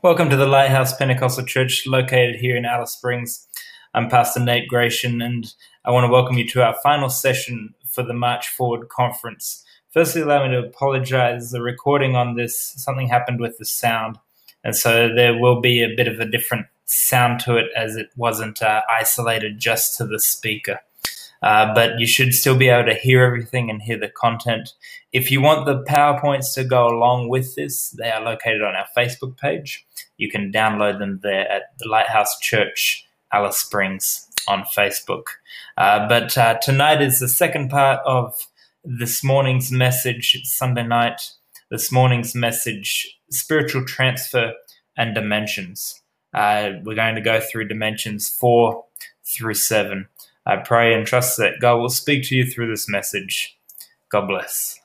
Welcome to the Lighthouse Pentecostal Church located here in Alice Springs. I'm Pastor Nate Gratian, and I want to welcome you to our final session for the March Forward Conference. Firstly, allow me to apologize. The recording on this, something happened with the sound, and so there will be a bit of a different sound to it as it wasn't uh, isolated just to the speaker. Uh, but you should still be able to hear everything and hear the content. If you want the PowerPoints to go along with this, they are located on our Facebook page. You can download them there at the Lighthouse Church, Alice Springs on Facebook. Uh, but uh, tonight is the second part of this morning's message. It's Sunday night. This morning's message spiritual transfer and dimensions. Uh, we're going to go through dimensions four through seven. I pray and trust that God will speak to you through this message. God bless.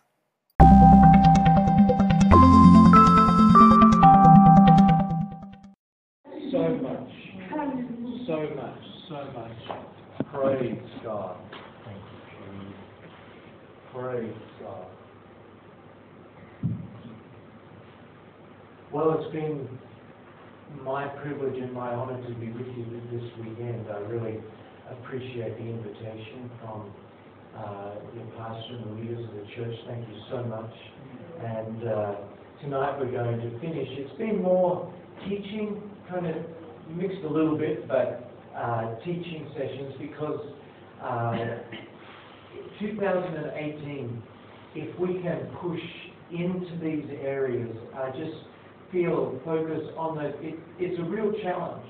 So much, so much, so much. Praise God. Praise God. Well, it's been my privilege and my honor to be with you this weekend. I really appreciate the invitation from uh, pastor and the leaders of the church. Thank you so much. And uh, tonight we're going to finish. It's been more teaching, kind of mixed a little bit, but uh, teaching sessions because uh, 2018, if we can push into these areas, I just feel focus on those. It, it's a real challenge.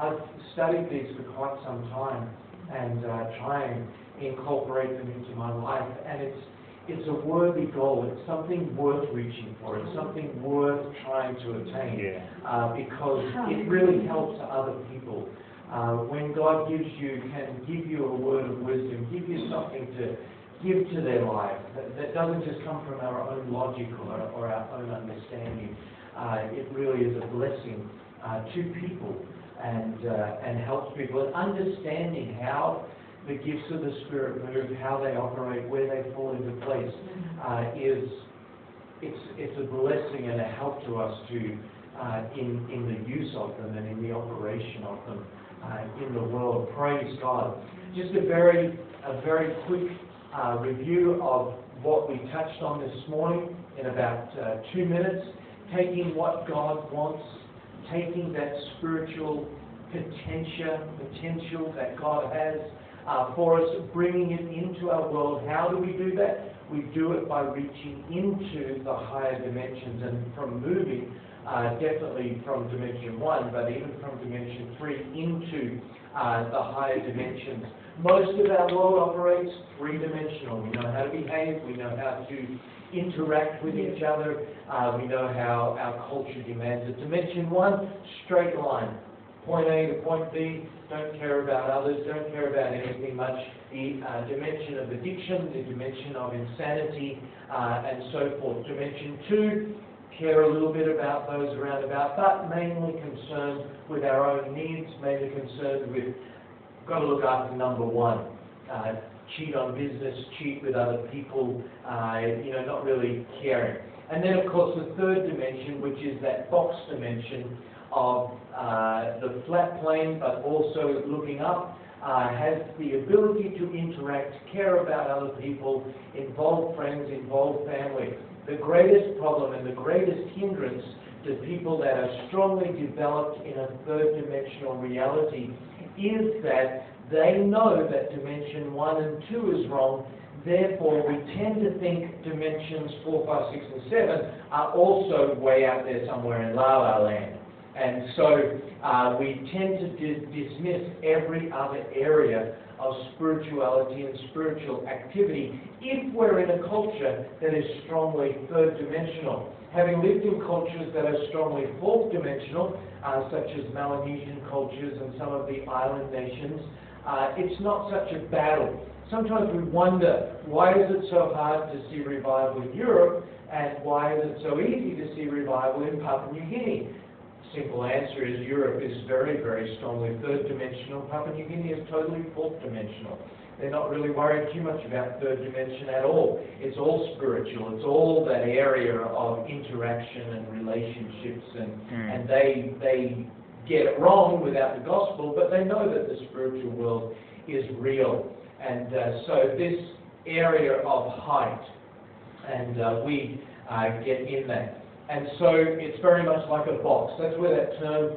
I've studied these for quite some time and uh, try and incorporate them into my life. And it's it's a worthy goal. It's something worth reaching for. It's something worth trying to attain Yeah. uh, because it really helps other people. Uh, when God gives you, can give you a word of wisdom, give you something to give to their life that, that doesn't just come from our own logic or, or our own understanding. Uh, it really is a blessing uh, to people and uh, and helps people. And understanding how the gifts of the Spirit move, how they operate, where they fall into place, uh, is it's it's a blessing and a help to us to uh, in in the use of them and in the operation of them uh, in the world. Praise God. Just a very a very quick uh, review of what we touched on this morning in about uh, two minutes. Taking what God wants, taking that spiritual potential potential that God has uh, for us, bringing it into our world. How do we do that? We do it by reaching into the higher dimensions and from moving, uh, definitely from dimension one, but even from dimension three into uh, the higher dimensions. Most of our world operates three-dimensional. We know how to behave, we know how to interact with each other, uh, we know how our culture demands it. Dimension one, straight line point A to point B, don't care about others, don't care about anything much. The uh, dimension of addiction, the dimension of insanity, uh, and so forth. Dimension two, care a little bit about those around about, but mainly concerned with our own needs, mainly concerned with, got to look after number one. Uh, cheat on business, cheat with other people, uh, you know, not really caring. And then, of course, the third dimension, which is that box dimension, of uh, the flat plane, but also looking up, uh, has the ability to interact, care about other people, involve friends, involve family. The greatest problem and the greatest hindrance to people that are strongly developed in a third dimensional reality is that they know that dimension one and two is wrong. Therefore, we tend to think dimensions four, five, six, and seven are also way out there somewhere in La La Land. And so uh, we tend to di- dismiss every other area of spirituality and spiritual activity if we're in a culture that is strongly third dimensional. Having lived in cultures that are strongly fourth dimensional, uh, such as Melanesian cultures and some of the island nations, uh, it's not such a battle. Sometimes we wonder why is it so hard to see revival in Europe and why is it so easy to see revival in Papua New Guinea? simple answer is Europe is very, very strongly third dimensional. Papua New Guinea is totally fourth dimensional. they're not really worried too much about third dimension at all. It's all spiritual. It's all that area of interaction and relationships, and Mm. and they they get it wrong without the gospel, but they know that the spiritual world is real. And uh, so this area of height, and uh, we uh, get in that. And so it's very much like a box. That's where that term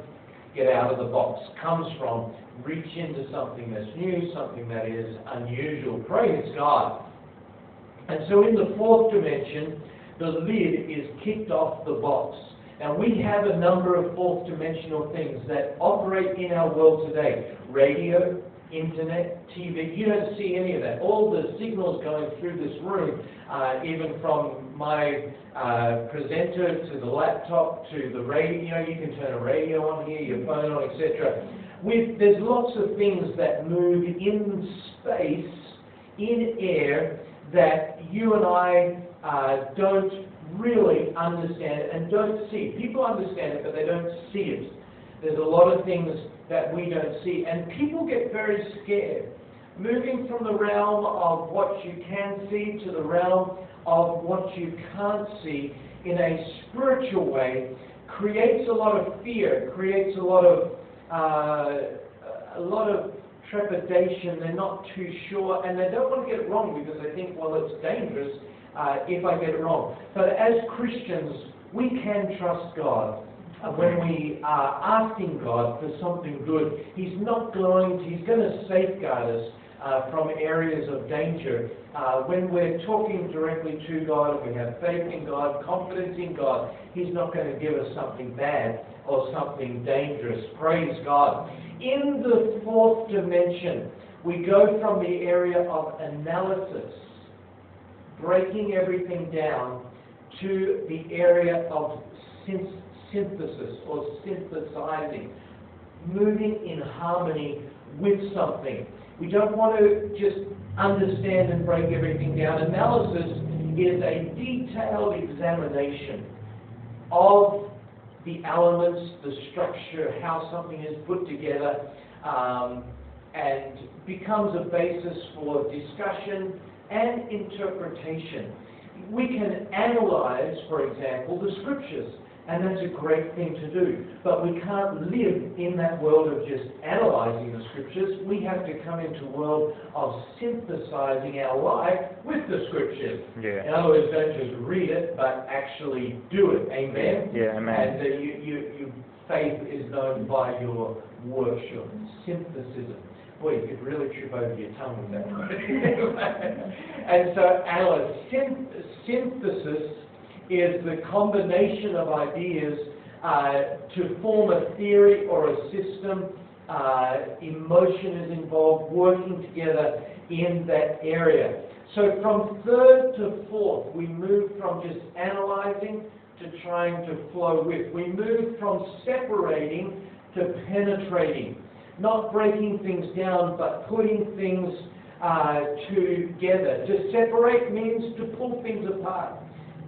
get out of the box comes from. Reach into something that's new, something that is unusual. Praise God. And so in the fourth dimension, the lid is kicked off the box. Now we have a number of fourth dimensional things that operate in our world today. Radio, internet, TV, you don't see any of that. All the signals going through this room, uh, even from my uh, presenter to the laptop to the radio, you can turn a radio on here, your phone on, etc. With, there's lots of things that move in space, in air, that you and I uh, don't really understand and don't see. People understand it, but they don't see it. There's a lot of things that we don't see, and people get very scared. Moving from the realm of what you can see to the realm of what you can't see in a spiritual way creates a lot of fear, creates a lot of uh, a lot of trepidation. They're not too sure, and they don't want to get it wrong because they think, well, it's dangerous uh, if I get it wrong. But as Christians, we can trust God. Uh, when we are asking God for something good, He's not going to, He's going to safeguard us uh, from areas of danger. Uh, when we're talking directly to God we have faith in God, confidence in God, He's not going to give us something bad or something dangerous. Praise God. In the fourth dimension, we go from the area of analysis, breaking everything down, to the area of synthesis or synthesizing, moving in harmony with something. We don't want to just understand and break everything down. Analysis is a detailed examination of the elements, the structure, how something is put together, um, and becomes a basis for discussion and interpretation. We can analyze, for example, the scriptures and that's a great thing to do. But we can't live in that world of just analyzing the scriptures. We have to come into a world of synthesizing our life with the scriptures. Yeah. In other words, don't just read it, but actually do it. Amen? Yeah, amen. And uh, you, you, you, faith is known by your worship, synthesis. Boy, you could really trip over your tongue with that and so. Synth- synthesis is the combination of ideas uh, to form a theory or a system. Uh, emotion is involved, working together in that area. So from third to fourth, we move from just analyzing to trying to flow with. We move from separating to penetrating. Not breaking things down, but putting things uh, together. To separate means to pull things apart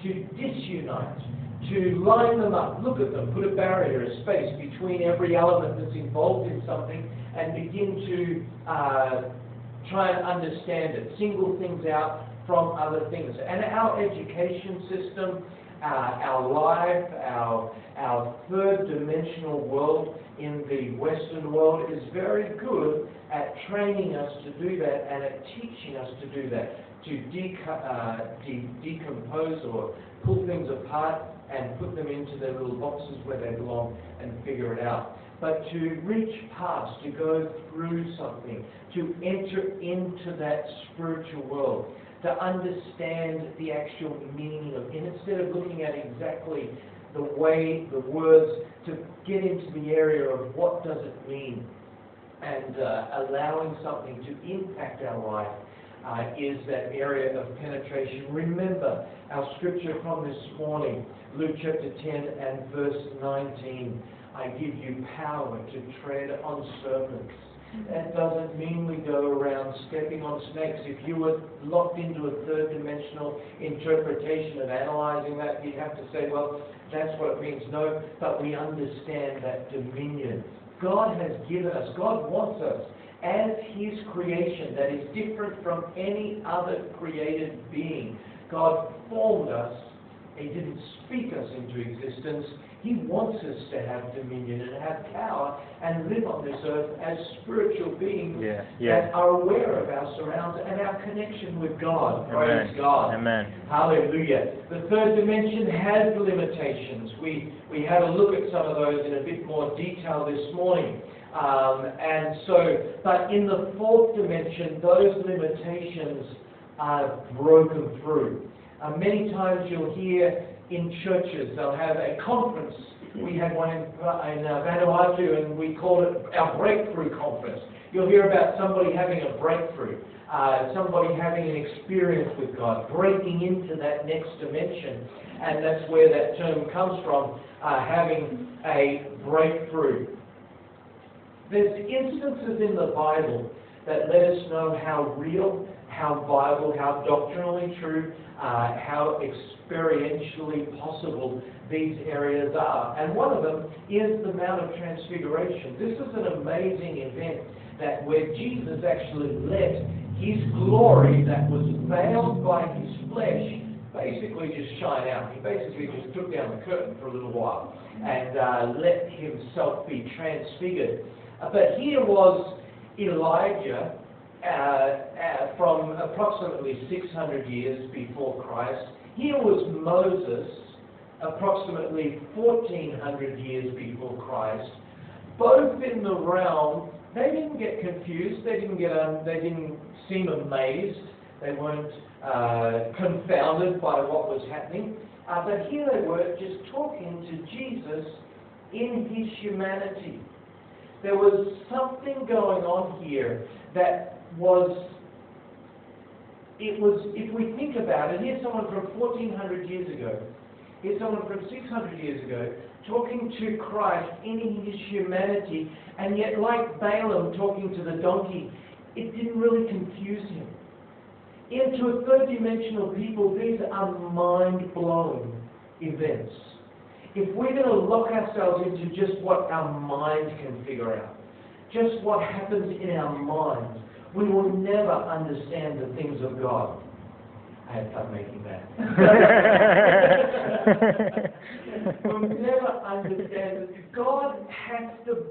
to disunite, to line them up, look at them, put a barrier, a space between every element that's involved in something, and begin to uh, try and understand it, single things out from other things. And our education system, uh, our life, our, our third dimensional world in the Western world is very good at training us to do that and at teaching us to do that to deco- uh, de- decompose or pull things apart and put them into their little boxes where they belong and figure it out. But to reach past, to go through something, to enter into that spiritual world, to understand the actual meaning of it, instead of looking at exactly the way, the words, to get into the area of what does it mean and uh, allowing something to impact our life uh, is that area of penetration. Remember our scripture from this morning, Luke chapter 10 and verse 19. I give you power to tread on serpents. That doesn't mean we go around stepping on snakes. If you were locked into a third dimensional interpretation of analyzing that, you'd have to say, well, that's what it means. No, but we understand that dominion God has given us, God wants us as His creation that is different from any other created being. God formed us. He didn't speak us into existence. He wants us to have dominion and have power and live on this earth as spiritual beings Yeah, yeah. that are aware of our surroundings and our connection with God. Praise Amen. God. Amen. Hallelujah. The third dimension has limitations. We, we had a look at some of those in a bit more detail this morning. Um, and so, but in the fourth dimension, those limitations are broken through. Uh, many times you'll hear in churches, they'll have a conference. We had one in, in uh, Vanuatu and we called it our breakthrough conference. You'll hear about somebody having a breakthrough, uh, somebody having an experience with God, breaking into that next dimension. And that's where that term comes from, uh, having a breakthrough. There's instances in the Bible that let us know how real, how vital, how doctrinally true, uh, how experientially possible these areas are. And one of them is the Mount of Transfiguration. This is an amazing event that where Jesus actually let his glory that was veiled by his flesh basically just shine out. He basically just took down the curtain for a little while and uh, let himself be transfigured. Uh, but here was Elijah uh, uh, from approximately 600 years before Christ. Here was Moses approximately 1400 years before Christ. Both in the realm, they didn't get confused. They didn't get um, they didn't seem amazed. They weren't uh, confounded by what was happening. Uh, but here they were just talking to Jesus in his humanity. There was something going on here that was, it was, if we think about it, here's someone from 1400 years ago, here's someone from 600 years ago, talking to Christ in his humanity, and yet like Balaam talking to the donkey, it didn't really confuse him. Into a third dimensional people, these are mind-blowing events if we're going to lock ourselves into just what our mind can figure out, just what happens in our minds, we will never understand the things of God. I had fun making that. we'll never understand that God has to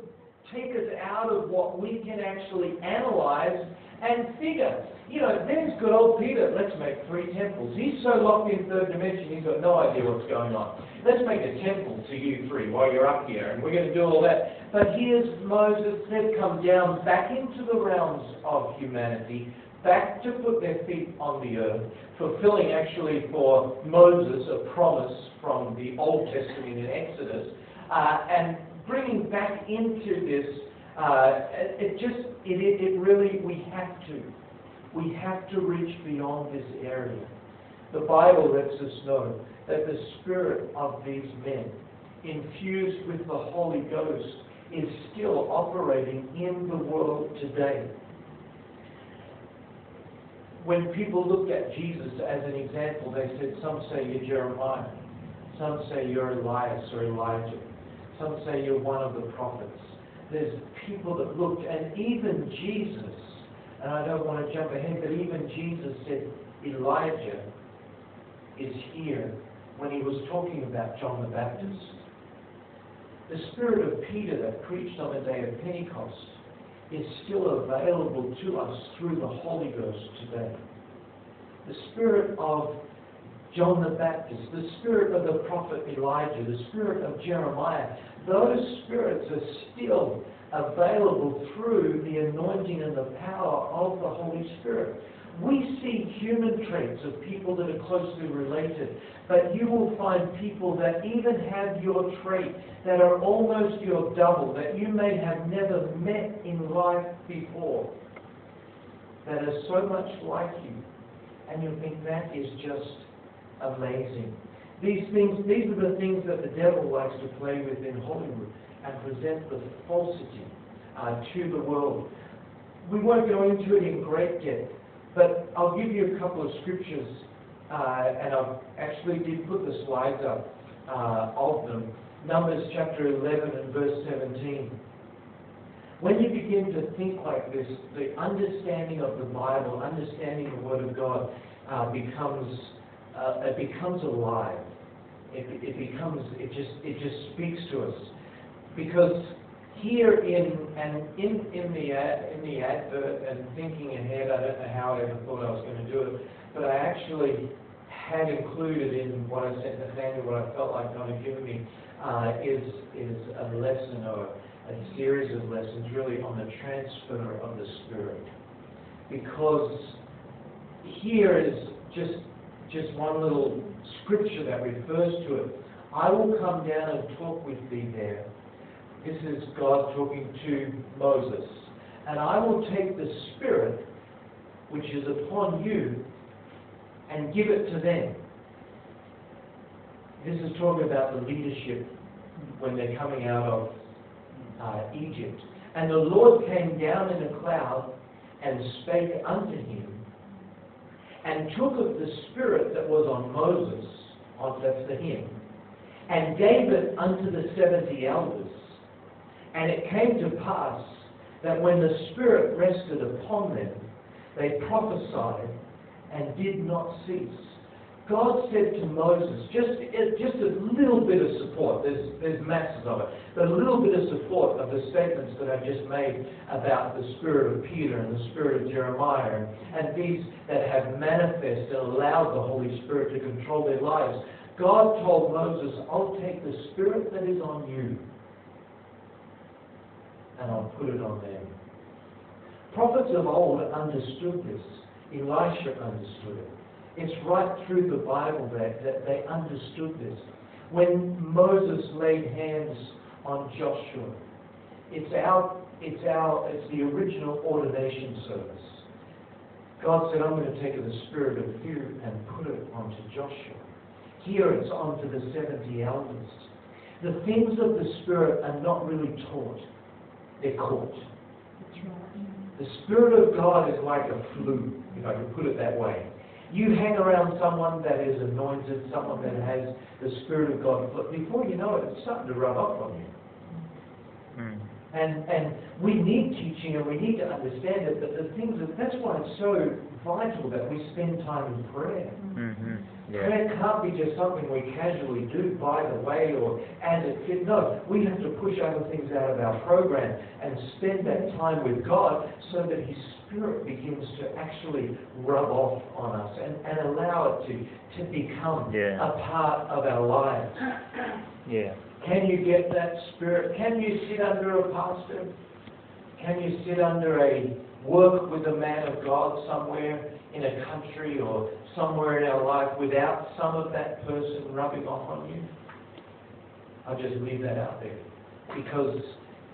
take us out of what we can actually analyze and figure. You know, there's good old Peter, let's make three temples. He's so locked in third dimension, he's got no idea what's going on. Let's make a temple to you three while you're up here, and we're going to do all that. But here's Moses, they've come down back into the realms of humanity, back to put their feet on the earth, fulfilling actually for Moses a promise from the Old Testament in Exodus, uh, and bringing back into this uh, it, just, it, it really, we have to. We have to reach beyond this area. The Bible lets us know that the spirit of these men, infused with the Holy Ghost, is still operating in the world today. When people looked at Jesus as an example, they said, some say you're Jeremiah, some say you're Elias or Elijah, some say you're one of the prophets. There's people that looked, and even Jesus, and I don't want to jump ahead, but even Jesus said, Elijah is here when he was talking about John the Baptist. The spirit of Peter that preached on the day of Pentecost is still available to us through the Holy Ghost today. The spirit of John the Baptist, the spirit of the prophet Elijah, the spirit of Jeremiah, those spirits are still available through the anointing and the power of the Holy Spirit. We see human traits of people that are closely related, but you will find people that even have your trait that are almost your double, that you may have never met in life before, that are so much like you. And you think that is just amazing. These things, these are the things that the devil likes to play with in Hollywood and present the falsity uh, to the world. We won't go into it in great depth, but I'll give you a couple of scriptures, uh, and I actually did put the slides up uh, of them. Numbers chapter 11 and verse 17. When you begin to think like this, the understanding of the Bible, understanding the Word of God, uh, becomes uh, it becomes alive. It, it becomes it just it just speaks to us because here in and in in the ad, in the advert and thinking ahead, I don't know how I ever thought I was going to do it, but I actually had included in what I sent Nathaniel, what I felt like God had given me, uh, is is a lesson or a series of lessons really on the transfer of the Spirit, because here is just just one little scripture that refers to it. I will come down and talk with thee there. This is God talking to Moses. And I will take the Spirit which is upon you and give it to them. This is talking about the leadership when they're coming out of uh, Egypt. And the Lord came down in a cloud and spake unto him and took of the spirit that was on Moses, on, that's the him, and gave it unto the seventy elders. And it came to pass that when the Spirit rested upon them, they prophesied and did not cease. God said to Moses, just, just a little bit of support, there's, there's masses of it, but a little bit of support of the statements that I just made about the spirit of Peter and the spirit of Jeremiah, and these that have manifested and allowed the Holy Spirit to control their lives. God told Moses, I'll take the spirit that is on you and I'll put it on them. Prophets of old understood this. Elisha understood it. It's right through the Bible that, that they understood this. When Moses laid hands on Joshua, it's our, it's our, it's the original ordination service. God said, I'm going to take the spirit of you and put it onto Joshua. Here it's onto the 70 elders. The things of the Spirit are not really taught, they're caught. The Spirit of God is like a flu, if I can put it that way. You hang around someone that is anointed, someone that has the Spirit of God, but before you know it, it's starting to rub off on you. Mm. And, and we need teaching and we need to understand it, but the things that, that's why it's so vital that we spend time in prayer. Mm-hmm. Yeah. Prayer can't be just something we casually do by the way or as it fits. No, we have to push other things out of our program and spend that time with God so that His Spirit begins to actually rub off on us and, and allow it to, to become yeah. a part of our lives. Yeah. Can you get that Spirit? Can you sit under a pastor? Can you sit under a work with a man of God somewhere in a country or somewhere in our life without some of that person rubbing off on you? I'll just leave that out there. Because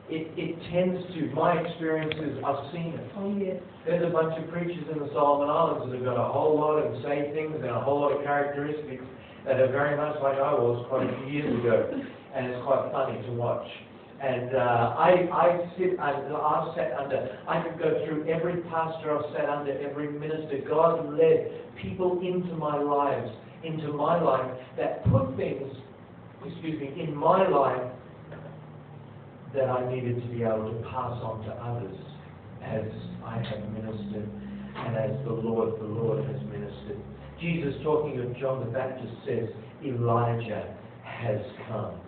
it, it tends to, my experiences, I've seen it. Oh, yes. There's a bunch of preachers in the Solomon Islands that have got a whole lot and say things and a whole lot of characteristics that are very much like I was quite a few years ago. And it's quite funny to watch. And uh, I, I sit, under, I've sat under, I could go through every pastor I've sat under, every minister. God led people into my lives, into my life, that put things, excuse me, in my life that I needed to be able to pass on to others as I have ministered and as the Lord, the Lord has ministered. Jesus talking of John the Baptist says, Elijah has come.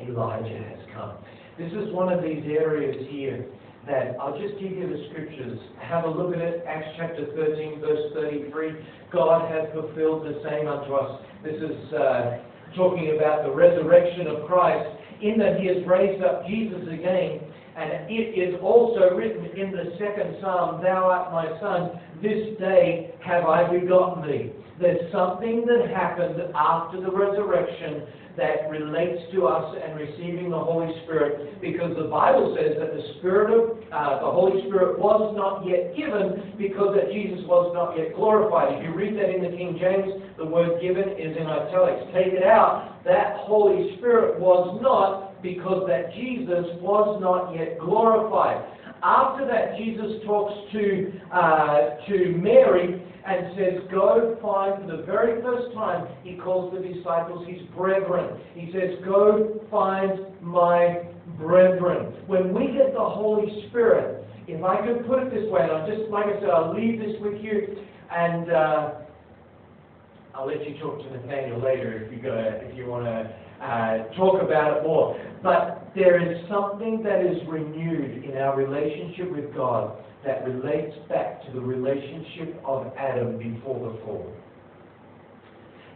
Elijah has come. This is one of these areas here that I'll just give you the scriptures. Have a look at it. Acts chapter 13, verse 33. God has fulfilled the same unto us. This is uh, talking about the resurrection of Christ, in that he has raised up Jesus again. And it is also written in the second psalm, Thou art my son, this day have I begotten thee. There's something that happened after the resurrection that relates to us and receiving the Holy Spirit because the Bible says that the Spirit of uh, the Holy Spirit was not yet given because that Jesus was not yet glorified. If you read that in the King James, the word given is in italics. Take it out. That Holy Spirit was not because that Jesus was not yet glorified. After that, Jesus talks to, uh, to Mary and says, Go find, for the very first time, he calls the disciples his brethren. He says, Go find my brethren. When we get the Holy Spirit, if I could put it this way, and I'll just, like I said, I'll leave this with you, and uh, I'll let you talk to Nathaniel later if you go, if you want to uh, talk about it more. But there is something that is renewed in our relationship with God that relates back to the relationship of Adam before the fall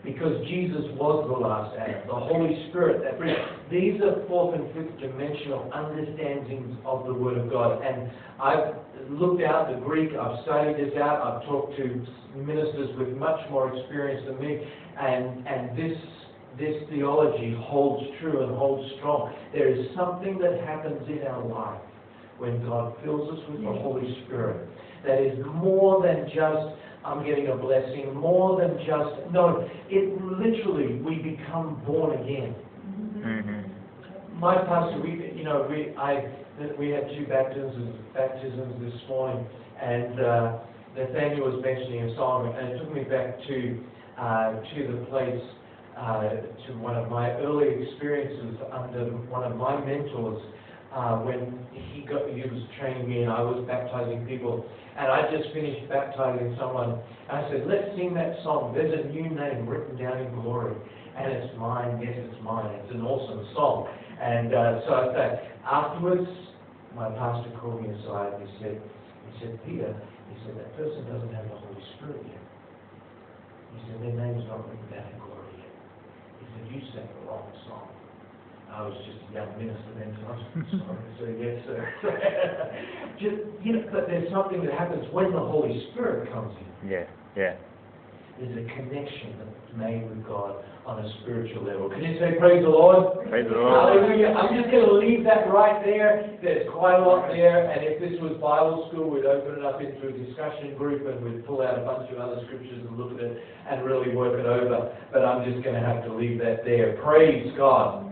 because Jesus was the last Adam. The Holy Spirit that brings. These are fourth and fifth dimensional understandings of the Word of God. And I've looked out the Greek, I've studied this out, I've talked to ministers with much more experience than me, and, and this this theology holds true and holds strong. There is something that happens in our life when God fills us with the Holy Spirit that is more than just I'm getting a blessing more than just, no, it literally, we become born again. Mm-hmm. My pastor, we, you know, we, I, we had two baptisms, baptisms this morning, and uh, Nathaniel was mentioning a song, and it took me back to, uh, to the place, uh, to one of my early experiences under one of my mentors, uh, when he got, he was training me and I was baptizing people and I just finished baptizing someone. And I said, let's sing that song. There's a new name written down in glory. And it's mine. Yes, it's mine. It's an awesome song. And uh, so I said, afterwards, my pastor called me aside. He said, he said, Peter, he said, that person doesn't have the Holy Spirit yet. He said, their name's not written down in glory yet. He said, you sang the wrong song. I was just a young minister then, so I was sorry to say yes, sir. just, you know, but there's something that happens when the Holy Spirit comes in. Yeah, yeah. There's a connection that's made with God on a spiritual level. Can you say praise the Lord? Praise the Lord. Hallelujah. I'm just going to leave that right there. There's quite a lot there, and if this was Bible school, we'd open it up into a discussion group and we'd pull out a bunch of other scriptures and look at it and really work it over. But I'm just going to have to leave that there. Praise God.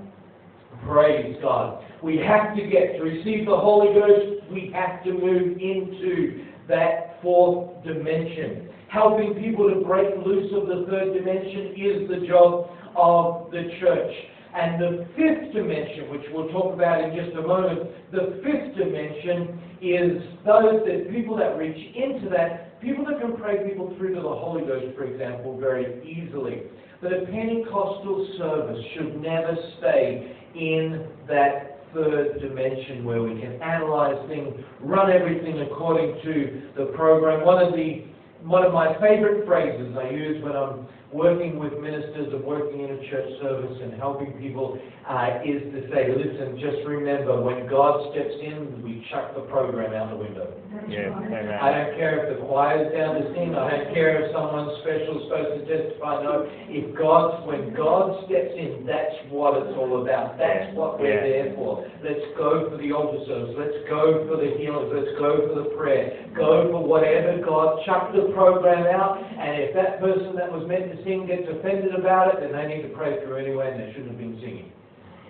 Praise God. We have to get to receive the Holy Ghost, we have to move into that fourth dimension. Helping people to break loose of the third dimension is the job of the church. And the fifth dimension, which we'll talk about in just a moment, the fifth dimension is those that people that reach into that, people that can pray people through to the Holy Ghost, for example, very easily. But a Pentecostal service should never stay in that third dimension where we can analyze things, run everything according to the program. One of the one of my favorite phrases I use when I'm working with ministers and working in a church service and helping people uh, is to say, listen, just remember, when God steps in, we chuck the program out the window. Yeah. I don't care if the choir's down to sing. I don't care if someone special is supposed to testify. No, if God, when God steps in, that's what it's all about. That's what we're yeah. there for. Let's go for the altar service. Let's go for the healings. Let's go for the prayer. Go for whatever God chuck the program out. And if that person that was meant to sing gets offended about it, then they need to pray through anyway, and they shouldn't have been singing.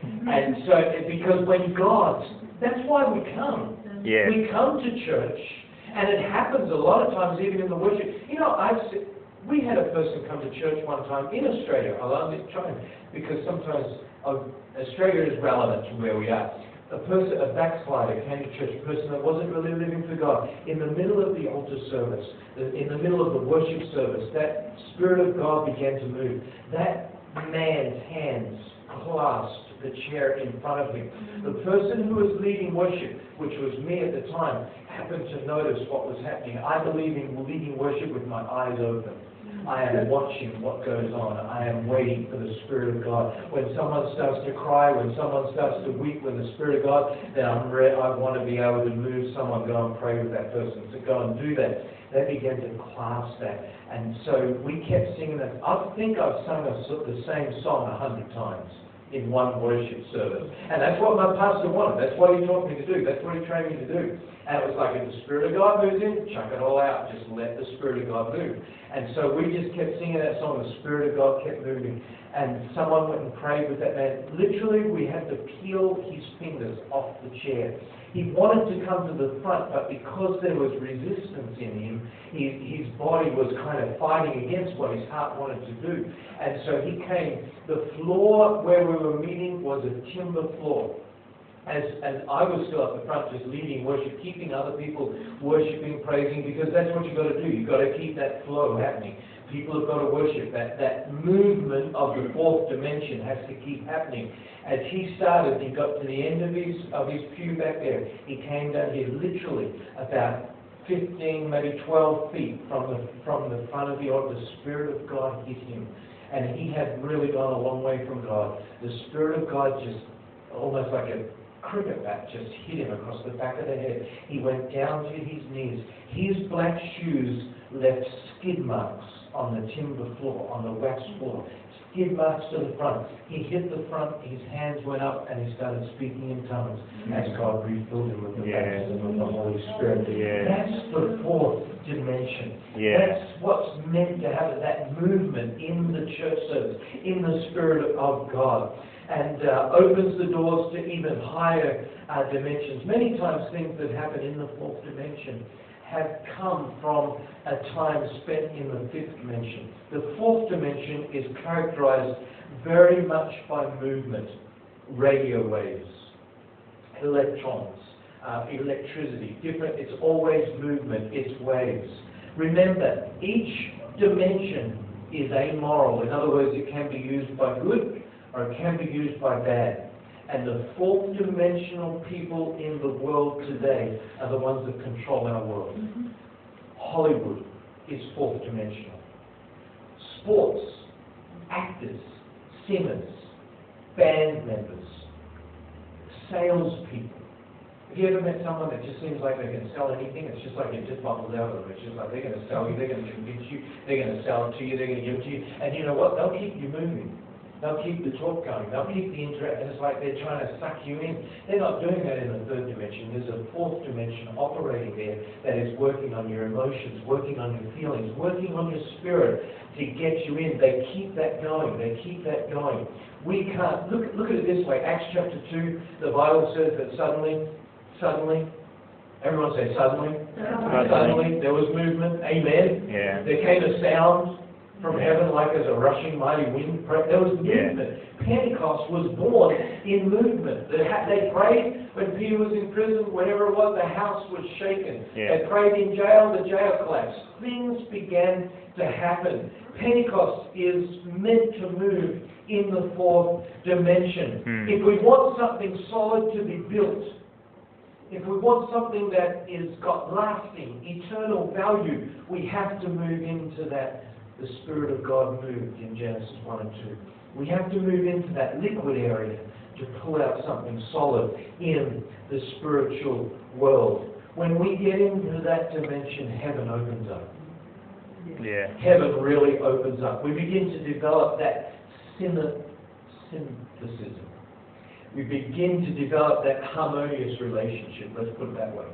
And so, because when God, that's why we come. Yeah. We come to church, and it happens a lot of times, even in the worship. You know, I've we had a person come to church one time in Australia. I'll only try because sometimes uh, Australia is relevant to where we are a person, a backslider came to church, a person that wasn't really living for God, in the middle of the altar service, in the middle of the worship service, that Spirit of God began to move. That man's hands clasped the chair in front of him. The person who was leading worship, which was me at the time, happened to notice what was happening. I believe in leading worship with my eyes open. I am watching what goes on. I am waiting for the Spirit of God. When someone starts to cry, when someone starts to weep with the Spirit of God, then I'm re- I want to be able to move someone, go and pray with that person. So go and do that. They began to clasp that. And so we kept singing that. I think I've sung a, the same song a hundred times in one worship service. And that's what my pastor wanted. That's what he taught me to do. That's what he trained me to do. And it was like, if the Spirit of God moves in, chuck it all out. Just let the Spirit of God move. And so we just kept singing that song. The Spirit of God kept moving. And someone went and prayed with that man. Literally, we had to peel his fingers off the chair. He wanted to come to the front, but because there was resistance in him, his, his body was kind of fighting against what his heart wanted to do. And so he came. The floor where we were meeting was a timber floor. as, as I was still at the front just leading worship, keeping other people worshiping, praising, because that's what you've got to do. You've got to keep that flow happening. People have got to worship. That, that movement of the fourth dimension has to keep happening. As he started, he got to the end of his, of his pew back there. He came down here literally about 15, maybe 12 feet from the, from the front of the altar. The Spirit of God hit him. And he had really gone a long way from God. The Spirit of God just, almost like a cricket bat, just hit him across the back of the head. He went down to his knees. His black shoes left skid marks on the timber floor, on the wax floor. Skid marks to the front. He hit the front, his hands went up, and he started speaking in tongues as God refilled him with the Yeah. baptism of the Holy Spirit. Yeah. That's the fourth dimension. Yeah. That's what's meant to happen, that movement in the church service, in the Spirit of God. And uh, opens the doors to even higher uh, dimensions. Many times things that happen in the fourth dimension have come from a time spent in the fifth dimension. The fourth dimension is characterized very much by movement, radio waves, electrons, uh, electricity, different, it's always movement, it's waves. Remember, each dimension is amoral. In other words, it can be used by good or it can be used by bad. And the fourth dimensional people in the world today are the ones that control our world. Mm-hmm. Hollywood is fourth dimensional. Sports, actors, singers, band members, salespeople. Have you ever met someone that just seems like they can sell anything? It's just like it just bubbles out of them. It's just like they're going to sell you, they're going to convince you, they're going to sell it to you, they're going to give it to you. And you know what? They'll keep you moving. They'll keep the talk going. They'll keep the interaction. It's like they're trying to suck you in. They're not doing that in the third dimension. There's a fourth dimension operating there that is working on your emotions, working on your feelings, working on your spirit to get you in. They keep that going. They keep that going. We can't look. Look at it this way. Acts chapter two. The Bible says that suddenly, suddenly, everyone say suddenly. Suddenly there was movement. Amen. Yeah. There came a sound from heaven like as a rushing mighty wind. There was movement. Pentecost was born in movement. They, they prayed when Peter was in prison, whenever it was, the house was shaken. Yeah. They prayed in jail, the jail collapsed. Things began to happen. Pentecost is meant to move in the fourth dimension. Hmm. If we want something solid to be built, if we want something that is got lasting, eternal value, we have to move into that. The Spirit of God moved in Genesis 1 and 2. We have to move into that liquid area to pull out something solid in the spiritual world. When we get into that dimension, heaven opens up. Yeah. Heaven really opens up. We begin to develop that synthesis. We begin to develop that harmonious relationship, let's put it that way.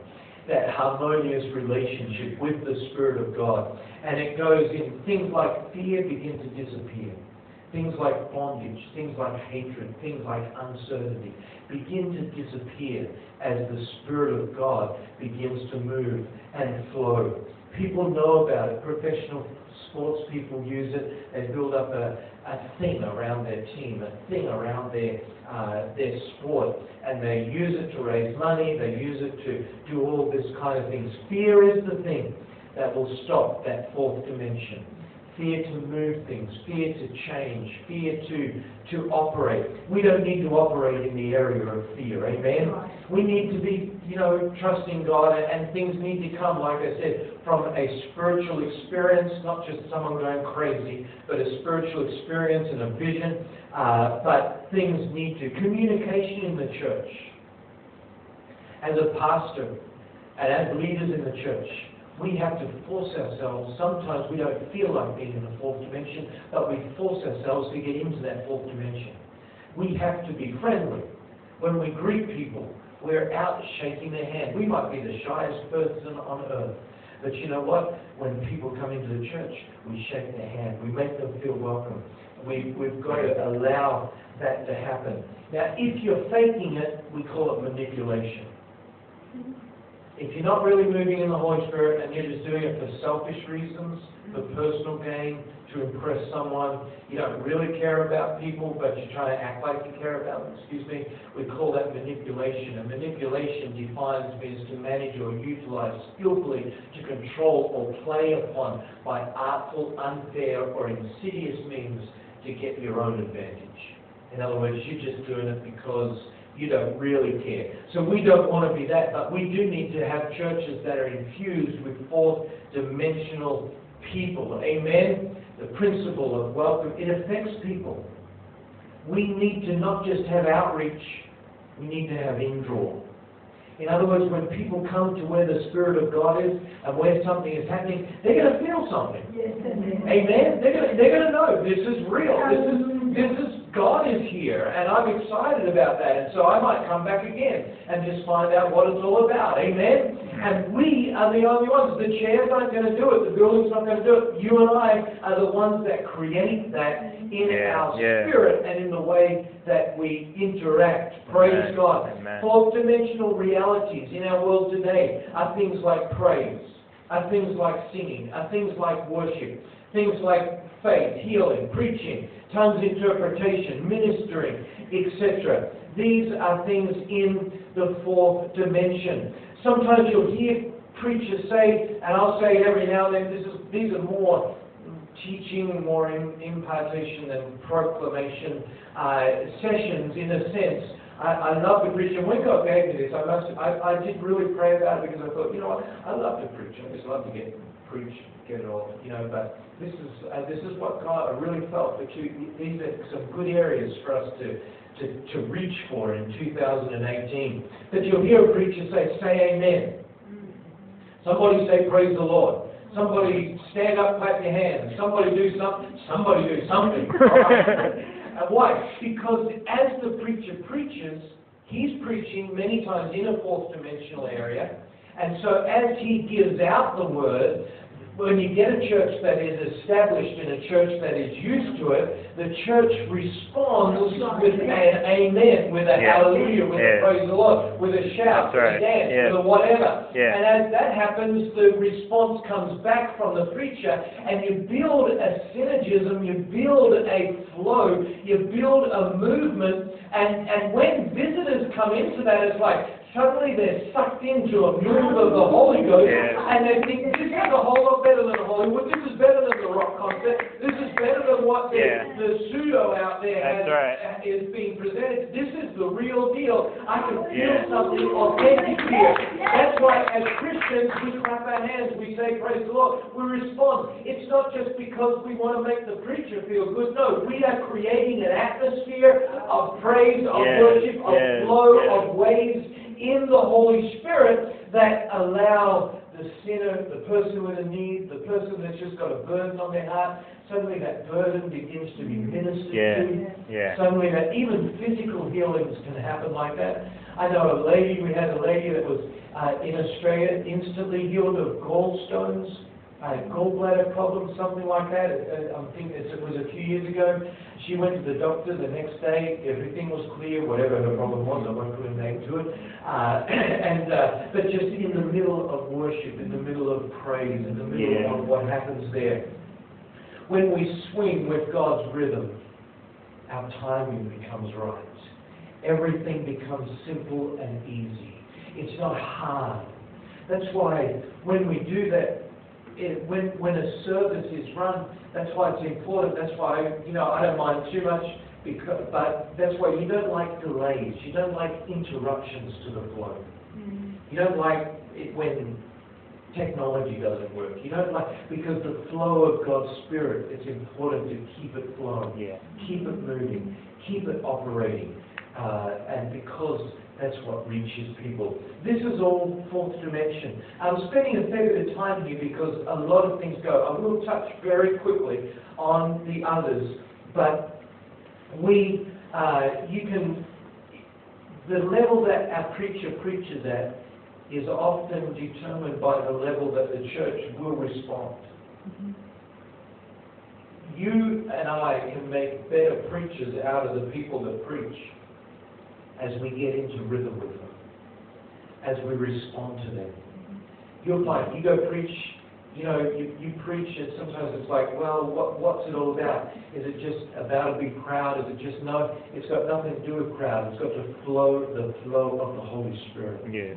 That harmonious relationship with the Spirit of God. And it goes in things like fear begin to disappear. Things like bondage, things like hatred, things like uncertainty begin to disappear as the Spirit of God begins to move and flow. People know about it. Professional sports people use it. They build up a, a thing around their team, a thing around their uh, their sport, and they use it to raise money. They use it to do all this kind of things. Fear is the thing that will stop that fourth dimension. Fear to move things, fear to change, fear to, to operate. We don't need to operate in the area of fear, amen? We need to be, you know, trusting God, and things need to come, like I said, from a spiritual experience, not just someone going crazy, but a spiritual experience and a vision. Uh, but things need to. Communication in the church. As a pastor and as leaders in the church, we have to force ourselves. Sometimes we don't feel like being in the fourth dimension, but we force ourselves to get into that fourth dimension. We have to be friendly. When we greet people, we're out shaking their hand. We might be the shyest person on earth. But you know what? When people come into the church, we shake their hand. We make them feel welcome. We, we've got to allow that to happen. Now, if you're faking it, we call it manipulation. If you're not really moving in the Holy Spirit and you're just doing it for selfish reasons, for mm-hmm. personal gain, to impress someone, you don't really care about people, but you're trying to act like you care about them, excuse me, we call that manipulation. And manipulation defines means to manage or utilize skillfully to control or play upon by artful, unfair, or insidious means to get your own advantage. In other words, you're just doing it because you don't really care. So we don't want to be that, but we do need to have churches that are infused with fourth dimensional people. Amen? The principle of welcome, it affects people. We need to not just have outreach, we need to have indraw. In other words, when people come to where the Spirit of God is and where something is happening, they're going to feel something. Yes, amen. Amen. They're going to, they're going to know this is real. This is this is God is here, and I'm excited about that. And so I might come back again and just find out what it's all about. Amen. And we are the only ones. The chairs aren't going to do it. The building's not going to do it. You and I are the ones that create that in Yeah, our yeah. spirit and in the way that we interact. Praise Amen. God. Amen. Fourth dimensional realities in our world today are things like praise, are things like singing, are things like worship, things like faith, healing, preaching, tongues interpretation, ministering, etc. These are things in the fourth dimension. Sometimes you'll hear preachers say, and I'll say it every now and then, this is, these are more teaching, more im- impartation and proclamation uh, sessions in a sense. I, I love to preach, and when God gave me this, I must, I, I did really pray about it because I thought, you know what, I love to preach. I just love to get preach, get it all, you know. But this is uh, this is what God I really felt that you, these are some good areas for us to. To, to reach for in 2018. That you'll hear a preacher say, say amen. Somebody say praise the Lord. Somebody stand up, clap your hands. Somebody do something. Somebody do something. And why? Because as the preacher preaches, he's preaching many times in a fourth dimensional area. And so as he gives out the word, when you get a church that is established and a church that is used to it, the church responds with an amen, with a Yeah. hallelujah, with Yeah. a praise the Lord, with a shout, with right. a dance, Yeah. with a whatever. And as that happens, the response comes back from the preacher, and you build a synergism, you build a flow, you build a movement, and, and when visitors come into that, it's like suddenly they're sucked into a move of the Holy Ghost, Yeah. and they think, this is a whole lot better than Hollywood, this is better than the rock concert, this is better than what the, Yeah. the pseudo out there has, right. is being presented. This is the real deal. I can feel Yeah. something authentic here. That's why as Christians, we clap our hands, we say, praise the Lord, we respond. It's not just because we want to make the preacher feel good. No, we are creating an atmosphere of praise, of Yes, worship, of yes, flow, yes. of waves in the Holy Spirit that allow the sinner, the person with a need, the person that's just got a burden on their heart, suddenly that burden begins to be ministered Yeah. to. Yeah. Suddenly that even physical healings can happen like that. I know a lady, we had a lady that was uh, in Australia, instantly healed of gallstones, uh, gallbladder problems, something like that. Uh, I'm thinking it was a few years ago. She went to the doctor the next day, everything was clear, whatever her problem was, I won't put a name to it. Uh, and, uh, but just in the middle of worship, in the middle of praise, in the middle Yeah. of what happens there. When we swing with God's rhythm, our timing becomes right. Everything becomes simple and easy. It's not hard. That's why when we do that, it, when, when a service is run, that's why it's important. That's why, you know, I don't mind too much, because, but that's why you don't like delays. You don't like interruptions to the flow. You don't like it when technology doesn't work. You don't like, because the flow of God's Spirit, it's important to keep it flowing Yeah. keep it moving, keep it operating, uh, and because that's what reaches people. This is all fourth dimension. I'm spending a fair bit of time here because a lot of things go. I will touch very quickly on the others, but we, uh, you can, the level that our preacher preaches at is often determined by the level that the church will respond you and I can make better preachers out of the people that preach as we get into rhythm with them. as we respond to them. You're find you go preach, you know, you, you preach and sometimes it's like, well, what, what's it all about? Is it just about a big crowd? Is it just no? It's got nothing to do with crowd. It's got the flow, the flow of the Holy Spirit. Yeah.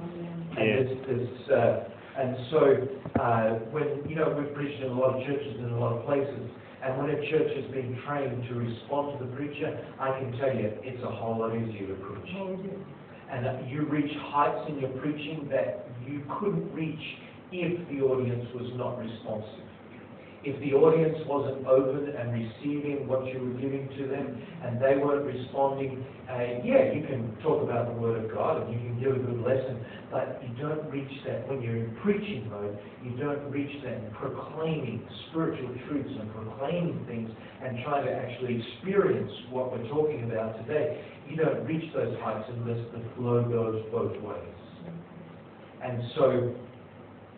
And Yeah. it's, it's, uh, and so uh, when you know we've preached in a lot of churches in a lot of places, and when a church has been trained to respond to the preacher, I can tell you it's a whole lot easier to preach. And you reach heights in your preaching that you couldn't reach if the audience was not responsive. If the audience wasn't open and receiving what you were giving to them and they weren't responding, uh, yeah, you can talk about the Word of God and you can give a good lesson, but you don't reach that when you're in preaching mode. You don't reach that in proclaiming spiritual truths and proclaiming things and trying to actually experience what we're talking about today. You don't reach those heights unless the flow goes both ways. And so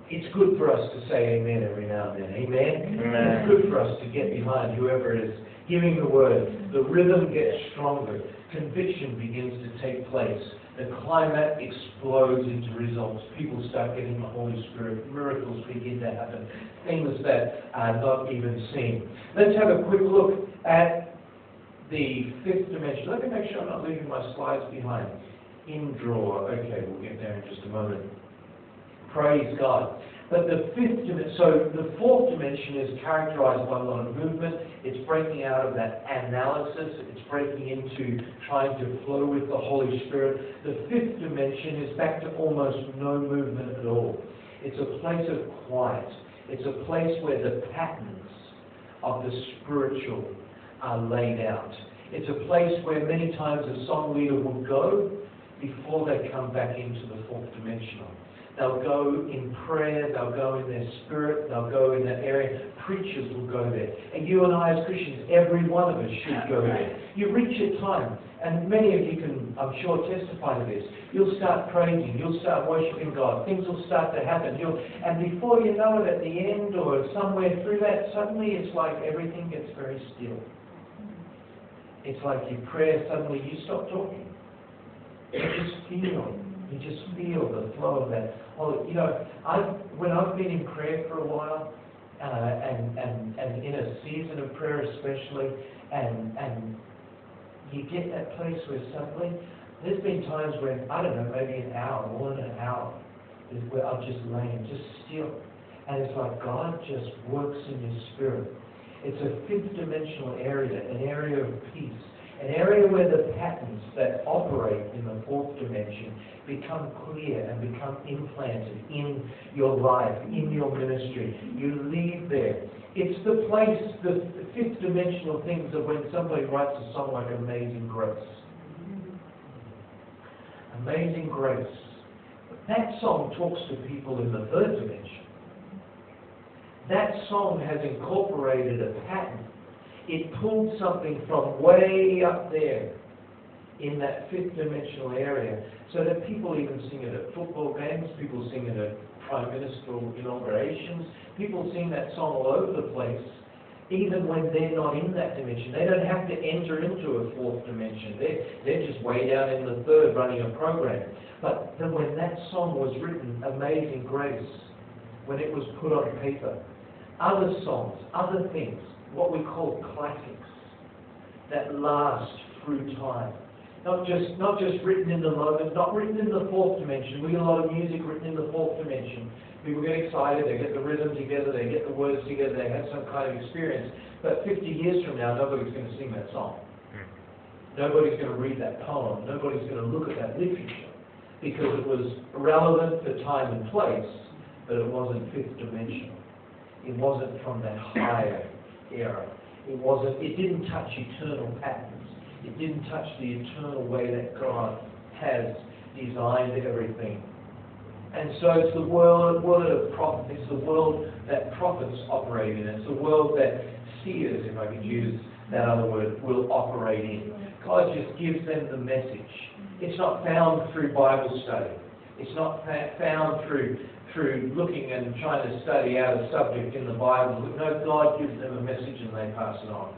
it's good for us to say amen every now and then. Amen? Amen. It's good for us to get behind whoever it is giving the word. The rhythm gets stronger. Conviction begins to take place. The climate explodes into results. People start getting the Holy Spirit. Miracles begin to happen. Things that are not even seen. Let's have a quick look at the fifth dimension. Let me make sure I'm not leaving my slides behind. In drawer. Okay, we'll get there in just a moment. Praise God. But the fifth dimension, so the fourth dimension is characterized by a lot of movement. It's breaking out of that analysis. It's breaking into trying to flow with the Holy Spirit. The fifth dimension is back to almost no movement at all. It's a place of quiet. It's a place where the patterns of the spiritual are laid out. It's a place where many times a song leader will go before they come back into the fourth dimensional. They'll go in prayer, they'll go in their spirit, they'll go in that area. Preachers will go there. And you and I as Christians, every one of us should go there. You reach a time, and many of you can, I'm sure, testify to this. You'll start praising, you'll start worshiping God, things will start to happen. You'll, and before you know it, at the end or somewhere through that, suddenly it's like everything gets very still. It's like your prayer, suddenly you stop talking. You just feel you just feel the flow of that. Oh, you know, I when I've been in prayer for a while, uh, and and and in a season of prayer especially, and and you get that place where suddenly there's been times when I don't know, maybe an hour, more than an hour, is where I've just lain just still, and it's like God just works in your spirit. It's a fifth dimensional area, an area of peace an area where the patterns that operate in the fourth dimension become clear and become implanted in your life, in your ministry. You leave there. It's the place, the fifth dimensional things of when somebody writes a song like Amazing Grace. Amazing Grace. That song talks to people in the third dimension. That song has incorporated a pattern it pulled something from way up there in that fifth dimensional area so that people even sing it at football games, people sing it at prime ministerial inaugurations, people sing that song all over the place, even when they're not in that dimension. They don't have to enter into a fourth dimension. They're, they're just way down in the third running a program. But then when that song was written, Amazing Grace, when it was put on paper, other songs, other things, what we call classics that last through time. Not just, not just written in the moment, not written in the fourth dimension. We get a lot of music written in the fourth dimension. People get excited, they get the rhythm together, they get the words together, they have some kind of experience. But 50 years from now, nobody's going to sing that song. Nobody's going to read that poem. Nobody's going to look at that literature because it was relevant for time and place, but it wasn't fifth dimensional. It wasn't from that higher era. It wasn't, it didn't touch eternal patterns. It didn't touch the eternal way that God has designed everything. And so it's the world, world of prophet, it's the world that prophets operate in. It's the world that seers, if I could use that other word, will operate in. God just gives them the message. It's not found through Bible study. It's not found through through looking and trying to study out a subject in the Bible. But no, God gives them a message and they pass it on.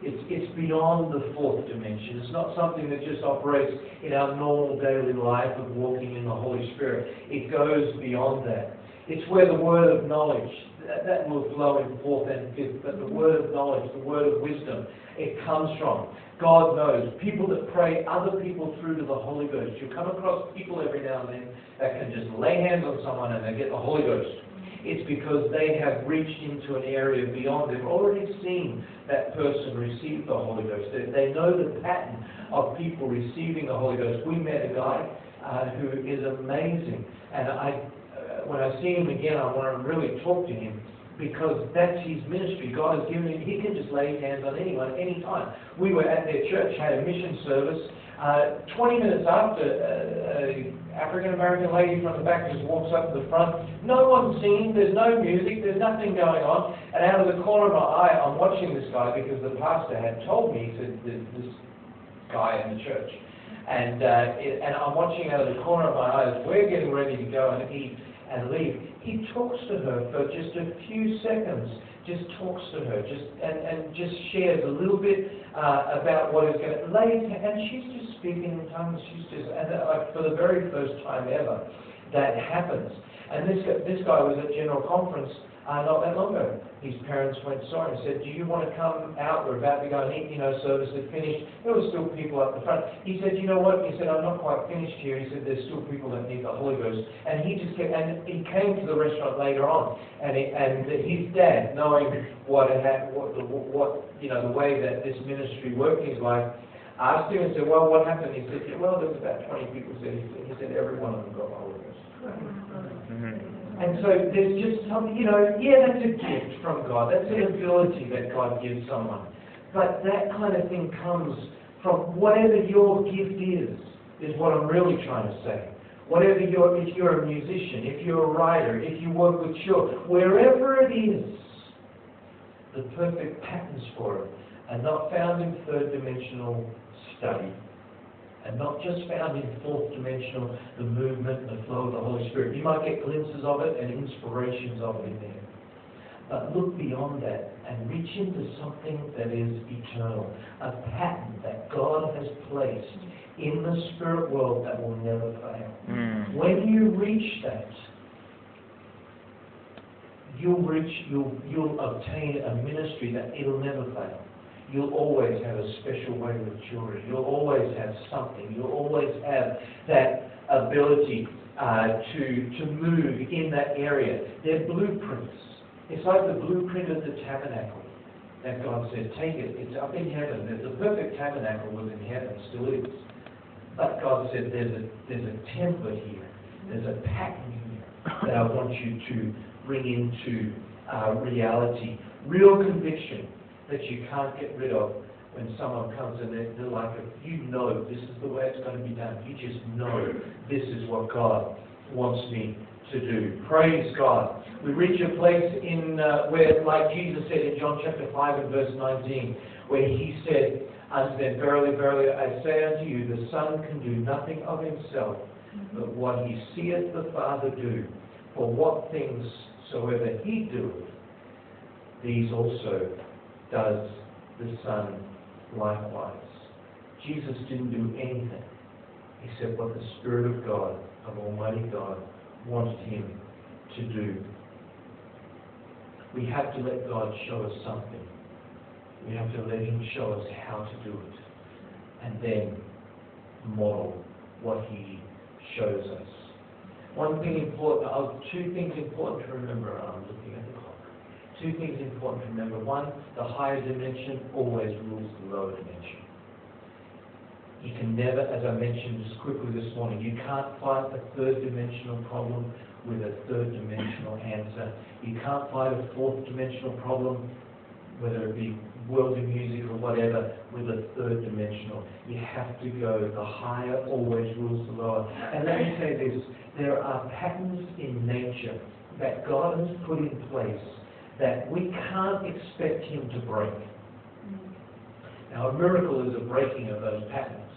It's, it's beyond the fourth dimension. It's not something that just operates in our normal daily life of walking in the Holy Spirit. It goes beyond that. It's where the word of knowledge, that, that will flow in fourth and fifth, but the word of knowledge, the word of wisdom, it comes from. God knows. People that pray other people through to the Holy Ghost. You come across people every now and then that can just lay hands on someone and they get the Holy Ghost. It's because they have reached into an area beyond. They've already seen that person receive the Holy Ghost. They, they know the pattern of people receiving the Holy Ghost. We met a guy uh, who is amazing, and I, when I see him again, I want to really talk to him because that's his ministry. God has given him, he can just lay his hands on anyone, anytime. We were at their church, had a mission service. Uh, 20 minutes after, uh, an African American lady from the back just walks up to the front. No one's singing, there's no music, there's nothing going on. And out of the corner of my eye, I'm watching this guy because the pastor had told me, said, this guy in the church. And, uh, it, and I'm watching out of the corner of my eye as we're getting ready to go and eat and leave he talks to her for just a few seconds, just talks to her, just and, and just shares a little bit uh, about what is going to lay, and she's just speaking in tongues. She's just and uh, for the very first time ever, that happens. And this this guy was at General Conference uh, not that long ago. His parents went sorry and said, do you want to come out? We're about to go and eat, you know, service had finished. There were still people up the front. He said, you know what? He said, I'm not quite finished here. He said, there's still people that need the Holy Ghost. And he just and he came to the restaurant later on. And, he, and his dad, knowing what, had, what, the, what, you know, the way that this ministry worked in his life, asked him and said, well, what happened? He said, well, there was about 20 people. Said, he said, every one of them got the Holy Ghost. And so there's just something, you know, yeah, that's a gift from God. That's an ability that God gives someone. But that kind of thing comes from whatever your gift is, is what I'm really trying to say. Whatever you're, if you're a musician, if you're a writer, if you work with children, wherever it is, the perfect patterns for it are not found in third dimensional study and not just found in fourth dimensional, the movement, and the flow of the Holy Spirit. You might get glimpses of it and inspirations of it in there. But look beyond that and reach into something that is eternal, a pattern that God has placed in the spirit world that will never fail. Mm. When you reach that, you'll reach, you'll, you'll obtain a ministry that it'll never fail you'll always have a special way with children. You'll always have something. You'll always have that ability uh, to, to move in that area. They're blueprints. It's like the blueprint of the tabernacle that God said, take it. It's up in heaven. There's the perfect tabernacle was in heaven, still is. But God said, there's a, there's a template here. There's a pattern here that I want you to bring into uh, reality. Real conviction that you can't get rid of when someone comes and they're, they're like, you know this is the way it's going to be done. You just know this is what God wants me to do. Praise God. We reach a place in uh, where, like Jesus said in John chapter 5 and verse 19, where he said unto them, Verily, verily, I say unto you, the Son can do nothing of himself, but what he seeth the Father do. For what things soever he doeth, these also does the Son likewise. Jesus didn't do anything except what the Spirit of God, of Almighty God, wanted him to do. We have to let God show us something. We have to let him show us how to do it. And then model what he shows us. One thing important, two things important to remember. I'm looking at two things important to remember. One, the higher dimension always rules the lower dimension. You can never, as I mentioned just quickly this morning, you can't fight a third dimensional problem with a third dimensional answer. You can't fight a fourth dimensional problem, whether it be world of music or whatever, with a third dimensional. You have to go, the higher always rules the lower. And let me say this, there are patterns in nature that God has put in place that we can't expect him to break. Mm-hmm. Now, a miracle is a breaking of those patterns.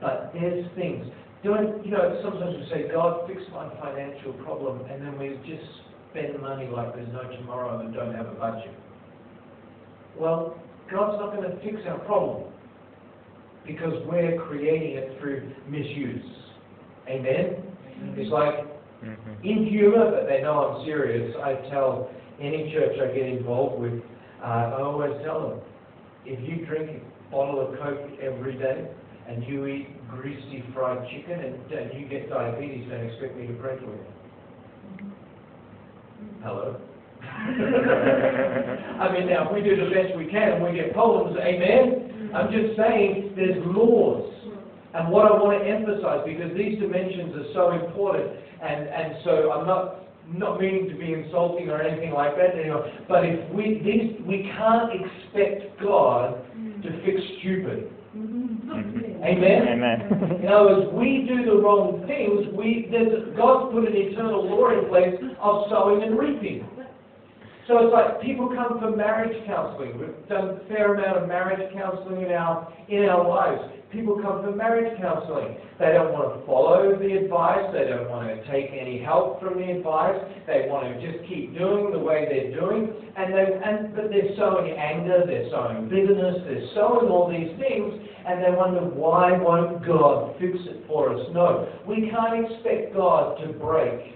But there's things. Don't, you know, sometimes we say, God, fix my financial problem, and then we just spend money like there's no tomorrow and don't have a budget. Well, God's not going to fix our problem because we're creating it through misuse. Amen? It's like mm-hmm. in humour, but they know I'm serious. I tell any church I get involved with, uh, I always tell them, if you drink a bottle of Coke every day and you eat greasy fried chicken and, and you get diabetes, don't expect me to pray for you. Hello? I mean, now, if we do the best we can and we get problems, amen? I'm just saying there's laws. And what I want to emphasize, because these dimensions are so important, and, and so I'm not not meaning to be insulting or anything like that, you know, but if we these we can't expect God mm. to fix stupid. Mm-hmm. Amen. Amen. In other words, we do the wrong things. We God's put an eternal law in place of sowing and reaping. So it's like people come for marriage counseling. We've done a fair amount of marriage counseling in our in our lives. People come for marriage counseling. They don't want to follow the advice. They don't want to take any help from the advice. They want to just keep doing the way they're doing. And they and but they're sowing anger. They're sowing bitterness. They're sowing all these things. And they wonder why won't God fix it for us? No, we can't expect God to break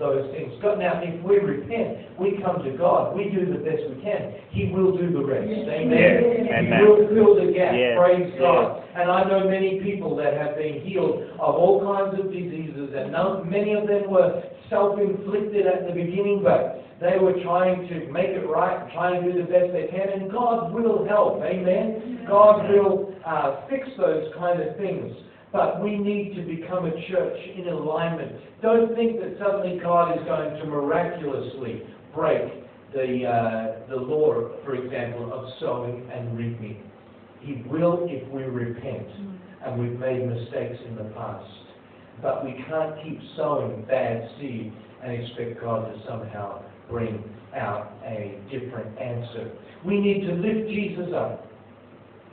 those things. God, now, if we repent, we come to God, we do the best we can. He will do the rest. Amen. Yes. He will fill the gap. Yes. Praise Yes. God. And I know many people that have been healed of all kinds of diseases, and none, many of them were self-inflicted at the beginning, but they were trying to make it right, trying to do the best they can, and God will help. Amen. God will uh, fix those kind of things. But we need to become a church in alignment. Don't think that suddenly God is going to miraculously break the, uh, the law, for example, of sowing and reaping. He will if we repent, and we've made mistakes in the past. But we can't keep sowing bad seed and expect God to somehow bring out a different answer. We need to lift Jesus up.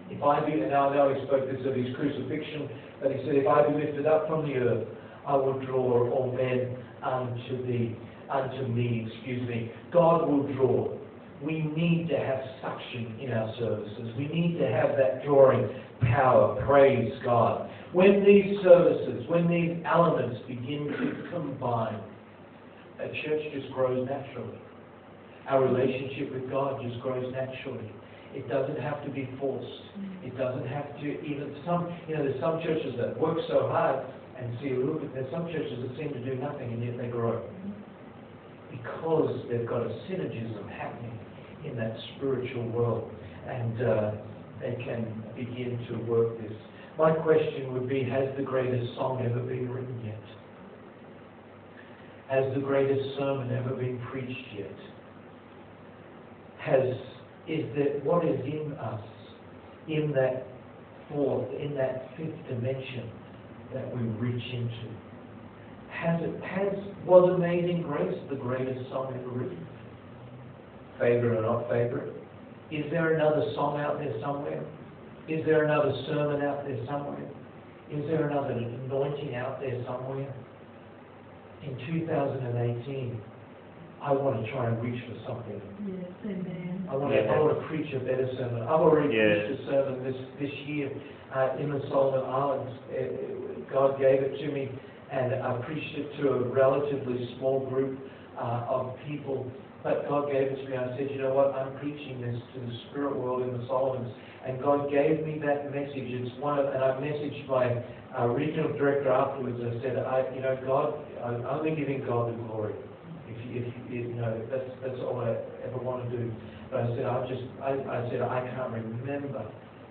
If I be, and I know he spoke this of his crucifixion, but he said, If I be lifted up from the earth, I will draw all men unto thee, unto me, excuse me. God will draw. We need to have suction in our services. We need to have that drawing power. Praise God. When these services, when these elements begin to combine, a church just grows naturally. Our relationship with God just grows naturally. It doesn't have to be forced. It doesn't have to even some you know, there's some churches that work so hard and see a little bit there's some churches that seem to do nothing and yet they grow. Because they've got a synergism happening in that spiritual world and uh, they can begin to work this. My question would be, has the greatest song ever been written yet? Has the greatest sermon ever been preached yet? Has is that what is in us, in that fourth, in that fifth dimension that we reach into? Has it has was Amazing Grace the greatest song ever written? Favorite or not favorite? Is there another song out there somewhere? Is there another sermon out there somewhere? Is there another anointing out there somewhere? In 2018, I want to try and reach for something. Yes, amen. I want to, I want to preach a better sermon. I've already Yes. preached a sermon this, this year uh, in the Solomon Islands. Uh, God gave it to me, and I preached it to a relatively small group uh, of people. But God gave it to me. I said, you know what? I'm preaching this to the spirit world in the Solomons. And God gave me that message. It's one of, and I messaged my uh, regional director afterwards. I said, I, you know, God, I'm only giving God the glory. If you, know, that's that's all I ever want to do. But I said, I just, I, I said, I can't remember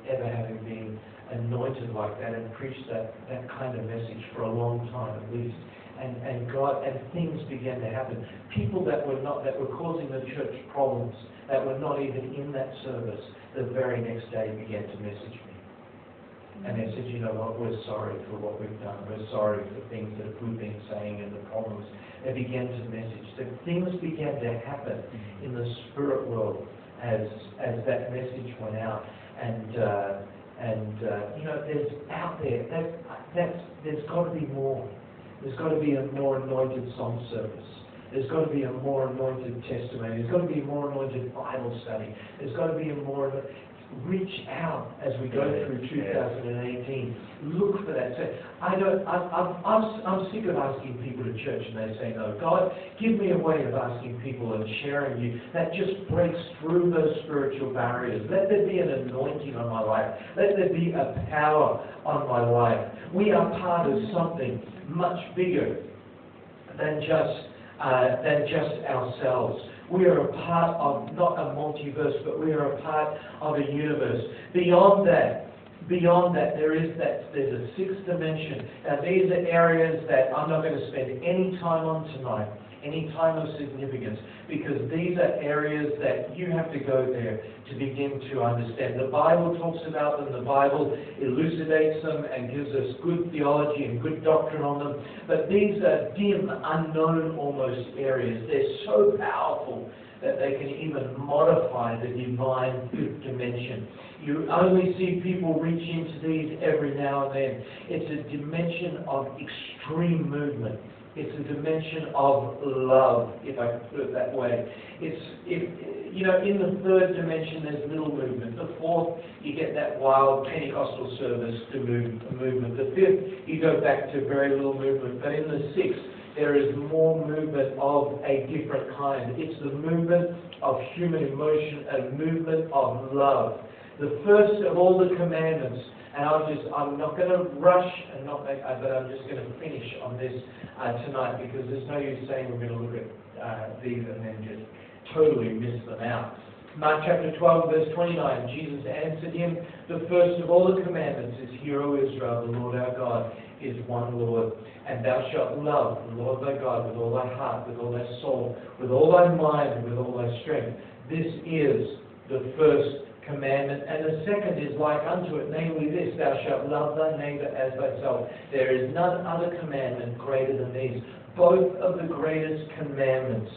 ever having been anointed like that and preached that, that kind of message for a long time at least. And, and God, and things began to happen. People that were not, that were causing the church problems, that were not even in that service, the very next day began to message me. And they said, you know what, we're sorry for what we've done. We're sorry for things that we've been saying and the problems. They began to message. That things began to happen in the spirit world as as that message went out. And uh, and uh, you know, there's out there that that's there's got to be more. There's got to be a more anointed song service. There's got to be a more anointed testimony. There's got to be a more anointed Bible study. There's got to be a more reach out as we go through 2018. Look for that. Say, I don't. I'm, I'm, I'm, I'm sick of asking people to church and they say no. God, give me a way of asking people and sharing you that just breaks through those spiritual barriers. Let there be an anointing on my life. Let there be a power on my life. We are part of something much bigger than just uh, than just ourselves. We are a part of not a multiverse, but we are a part of a universe. Beyond that, beyond that, there is that there's a sixth dimension. Now these are areas that I'm not going to spend any time on tonight any time of significance, because these are areas that you have to go there to begin to understand. The Bible talks about them, the Bible elucidates them and gives us good theology and good doctrine on them, but these are dim, unknown almost areas. They're so powerful that they can even modify the divine dimension. You only see people reach into these every now and then. It's a dimension of extreme movement. It's a dimension of love, if I could put it that way. It's, if, you know, in the third dimension, there's little movement. The fourth, you get that wild Pentecostal service to move, movement. The fifth, you go back to very little movement. But in the sixth, there is more movement of a different kind. It's the movement of human emotion, a movement of love. The first of all the commandments and I'll just, I'm not going to rush and not make, uh, but I'm just going to finish on this uh, tonight because there's no use saying we're going to look at uh, these and then just totally miss them out. Mark chapter 12, verse 29, Jesus answered him, The first of all the commandments is, Hear, O Israel, the Lord our God is one Lord. And thou shalt love the Lord thy God with all thy heart, with all thy soul, with all thy mind, and with all thy strength. This is the first commandment. And the second is like unto it, namely this, thou shalt love thy neighbor as thyself. There is none other commandment greater than these. Both of the greatest commandments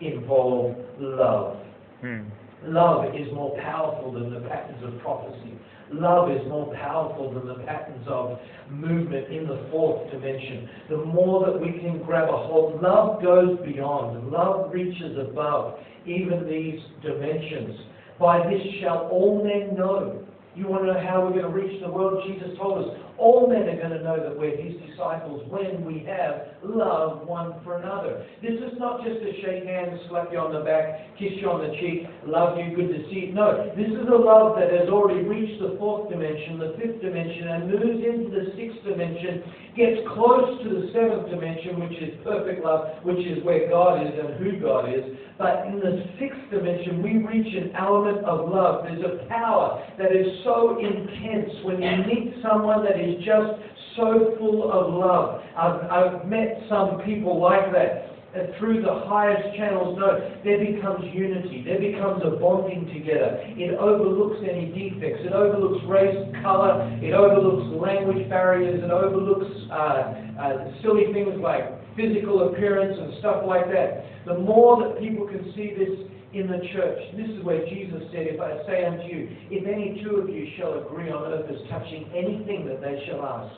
involve love. Hmm. Love is more powerful than the patterns of prophecy. Love is more powerful than the patterns of movement in the fourth dimension. The more that we can grab a hold, love goes beyond. Love reaches above even these dimensions. By this shall all men know. You want to know how we're going to reach the world? Jesus told us all men are going to know that we're his disciples when we have love one for another. This is not just a shake hands, slap you on the back, kiss you on the cheek, love you, good to see you. No, this is a love that has already reached the fourth dimension, the fifth dimension, and moves into the sixth dimension, gets close to the seventh dimension, which is perfect love, which is where God is and who God is. But in the sixth dimension, we reach an element of love. There's a power that is so intense when you meet someone that is is just so full of love. I've, I've met some people like that. And through the highest channels, no, there becomes unity. There becomes a bonding together. It overlooks any defects. It overlooks race, color. It overlooks language barriers. It overlooks uh, uh, silly things like physical appearance and stuff like that. The more that people can see this in the church. This is where Jesus said, If I say unto you, if any two of you shall agree on earth as touching anything that they shall ask,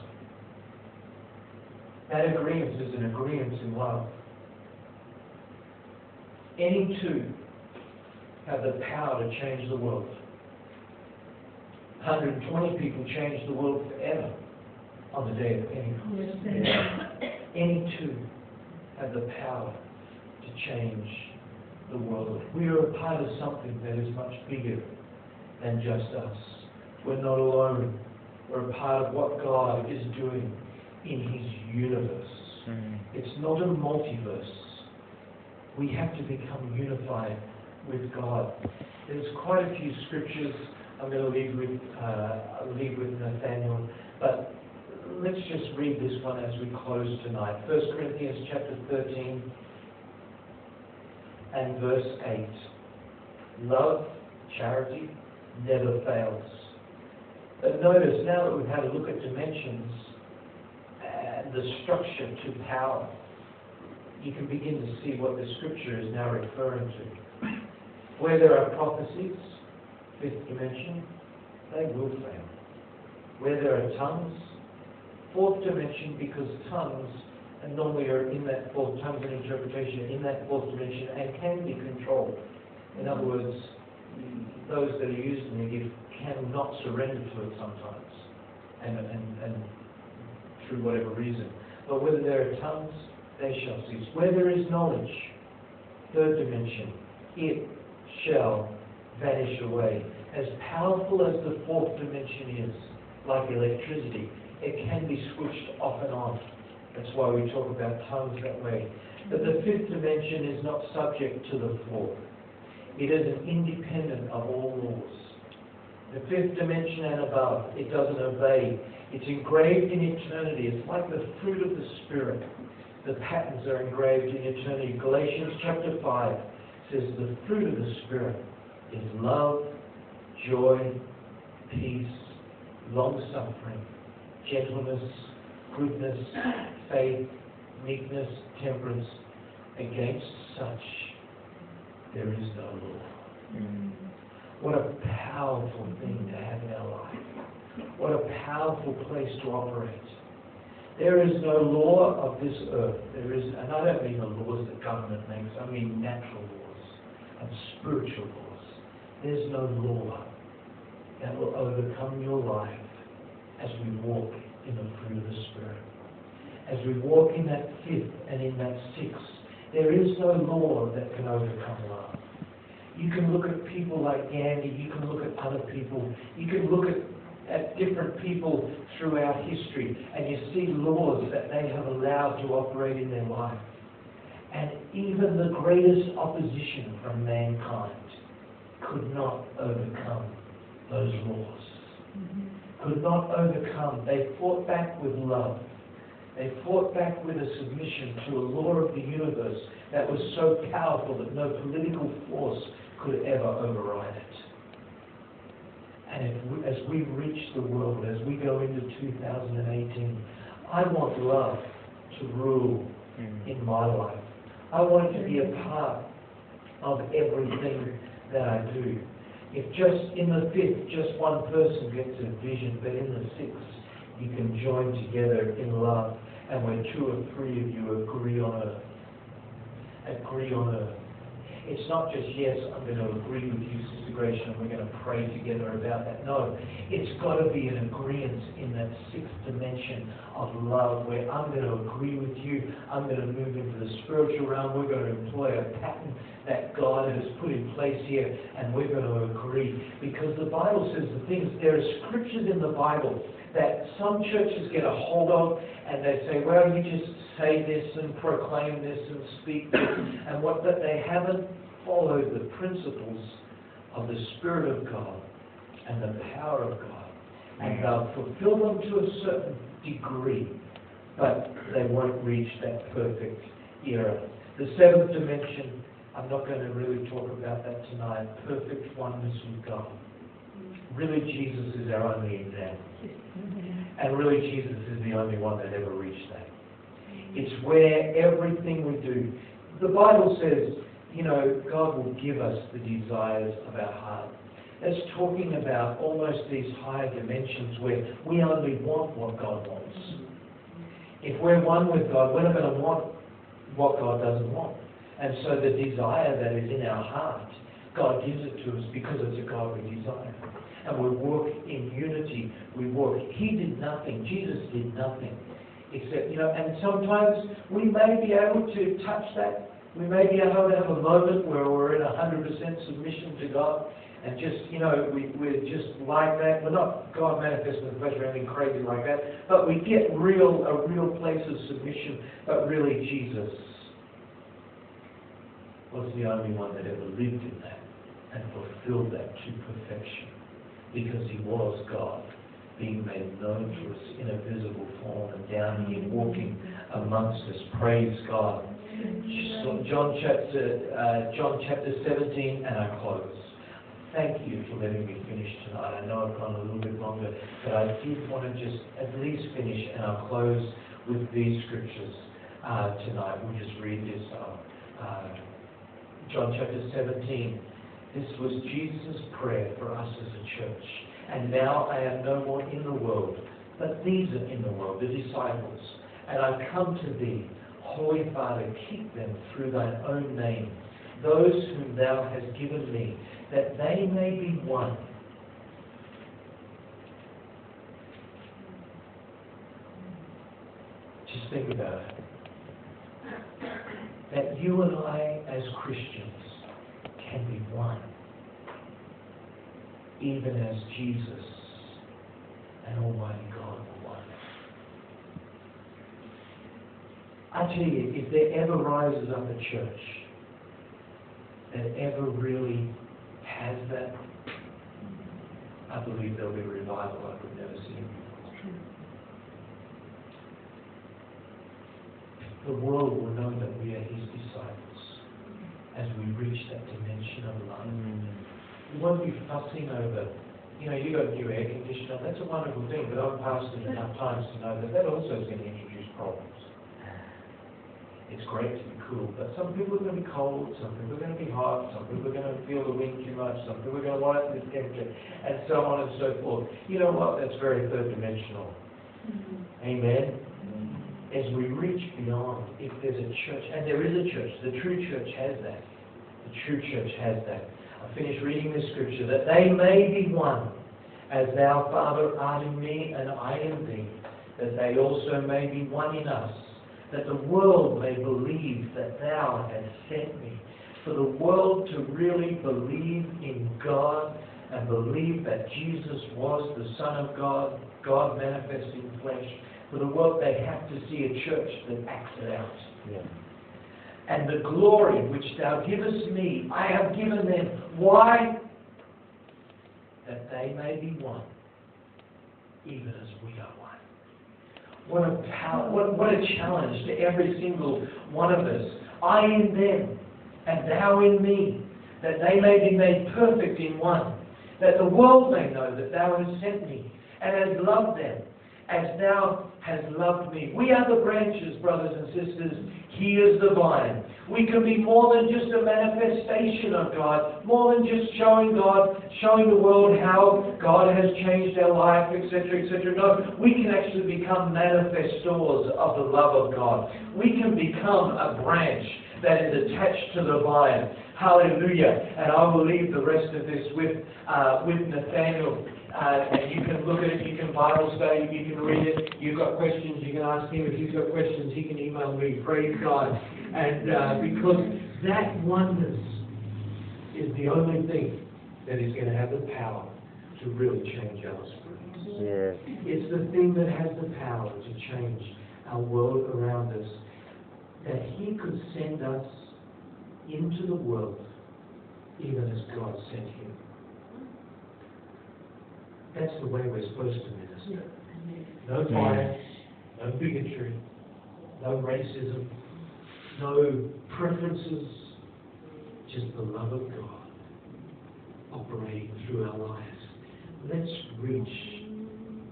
that agreement is an agreement in love. Any two have the power to change the world. 120 people changed the world forever on the day of Pentecost. Any two have the power to change the world. We are a part of something that is much bigger than just us. We're not alone. We're a part of what God is doing in His universe. Mm. It's not a multiverse. We have to become unified with God. There's quite a few scriptures I'm going to leave with, uh, leave with Nathaniel, but let's just read this one as we close tonight. 1 Corinthians chapter 13 and verse 8. Love, charity, never fails. But notice now that we've had a look at dimensions and the structure to power, you can begin to see what the scripture is now referring to. Where there are prophecies, fifth dimension, they will fail. Where there are tongues, fourth dimension, because tongues and normally are in that fourth tongues and interpretation, in that fourth dimension, and can be controlled. In other words, those that are using the gift cannot surrender to it sometimes, and, and, and through whatever reason. But whether there are tongues, they shall cease. Where there is knowledge, third dimension, it shall vanish away. As powerful as the fourth dimension is, like electricity, it can be switched off and on. That's why we talk about tongues that way. But the fifth dimension is not subject to the fourth. It is independent of all laws. The fifth dimension and above, it doesn't obey. It's engraved in eternity. It's like the fruit of the Spirit. The patterns are engraved in eternity. Galatians chapter 5 says the fruit of the Spirit is love, joy, peace, long-suffering, gentleness, goodness, faith, meekness, temperance. Against such there is no law. Mm. What a powerful thing to have in our life. What a powerful place to operate. There is no law of this earth. There is, and I don't mean the laws that government makes, I mean natural laws and spiritual laws. There's no law that will overcome your life as we walk in the fruit of the Spirit. As we walk in that fifth and in that sixth, there is no law that can overcome love. You can look at people like Gandhi, you can look at other people, you can look at, at different people throughout history, and you see laws that they have allowed to operate in their life. And even the greatest opposition from mankind could not overcome those laws. Could not overcome. They fought back with love. They fought back with a submission to a law of the universe that was so powerful that no political force could ever override it. And we, as we reach the world, as we go into 2018, I want love to rule mm. in my life. I want it to be a part of everything that I do. If just in the fifth, just one person gets a vision, but in the sixth, you can join together in love. And when two or three of you agree on a agree on a it's not just, yes, I'm going to agree with you, Sister Grace, and we're going to pray together about that. No, it's got to be an agreement in that sixth dimension of love where I'm going to agree with you, I'm going to move into the spiritual realm, we're going to employ a pattern that God has put in place here, and we're going to agree. Because the Bible says the things, there are scriptures in the Bible that some churches get a hold of and they say, well, you just say this and proclaim this and speak this, and what that they haven't followed the principles of the Spirit of God and the power of God. And they'll fulfill them to a certain degree, but they won't reach that perfect era. The seventh dimension, I'm not going to really talk about that tonight, perfect oneness with God. Really, Jesus is our only example. Mm-hmm. And really, Jesus is the only one that ever reached that. It's where everything we do. The Bible says, you know, God will give us the desires of our heart. That's talking about almost these higher dimensions where we only want what God wants. If we're one with God, we're not going to want what God doesn't want. And so the desire that is in our heart, God gives it to us because it's a godly desire and we work in unity. We work. He did nothing. Jesus did nothing. Except, you know, and sometimes we may be able to touch that. We may be able to have a moment where we're in 100% submission to God and just, you know, we, we're just like that. We're not God manifest in the or anything crazy like that, but we get real, a real place of submission, but really Jesus was the only one that ever lived in that and fulfilled that to perfection because he was God, being made known to us in a visible form and down here walking amongst us. Praise God. John chapter, uh, John chapter 17, and I close. Thank you for letting me finish tonight. I know I've gone a little bit longer, but I did want to just at least finish, and I'll close with these scriptures uh, tonight. We'll just read this. Uh, uh John chapter 17. This was Jesus' prayer for us as a church. And now I am no more in the world, but these are in the world, the disciples. And I come to thee, Holy Father, keep them through thine own name, those whom thou hast given me, that they may be one. Just think about it. That you and I, as Christians, can be one, even as Jesus and Almighty God one. I tell you, if there ever rises up a church that ever really has that, I believe there'll be a revival like we've never seen before. The world will know that we are His disciples as we reach that dimension of love. We won't be fussing over, you know, you got a new air conditioner, that's a wonderful thing, but I've passed it enough times to know that that also is going to introduce problems. It's great to be cool, but some people are going to be cold, some people are going to be hot, some people are going to feel the wind too much, some people are going to want it this temperature, and so on and so forth. You know what? That's very third dimensional. Mm-hmm. Amen? As we reach beyond, if there's a church, and there is a church, the true church has that. The true church has that. I finished reading the scripture, that they may be one, as thou, Father, art in me, and I in thee, that they also may be one in us that the world may believe that thou hast sent me. For the world to really believe in God and believe that Jesus was the Son of God, God manifest in flesh, for the world they have to see a church that acts it out. Yeah. And the glory which thou givest me, I have given them. Why? That they may be one, even as we are one. What a power, what, what a challenge to every single one of us. I in them, and thou in me, that they may be made perfect in one, that the world may know that thou hast sent me, and hast loved them, as thou hast loved me. We are the branches, brothers and sisters. He is the vine. We can be more than just a manifestation of God, more than just showing God, showing the world how God has changed our life, etc., etc. No, we can actually become manifestors of the love of God. We can become a branch that is attached to the vine. Hallelujah. And I will leave the rest of this with, uh, with Nathaniel. Uh, and you can look at it, you can Bible study, you can read it. You've got questions, you can ask him. If he's got questions, he can email me. Praise God. And uh, because that oneness is the only thing that is going to have the power to really change our spirits. Yeah. It's the thing that has the power to change our world around us. That He could send us into the world even as God sent Him. That's the way we're supposed to minister. No bias, no bigotry, no racism, no preferences, just the love of God operating through our lives. Let's reach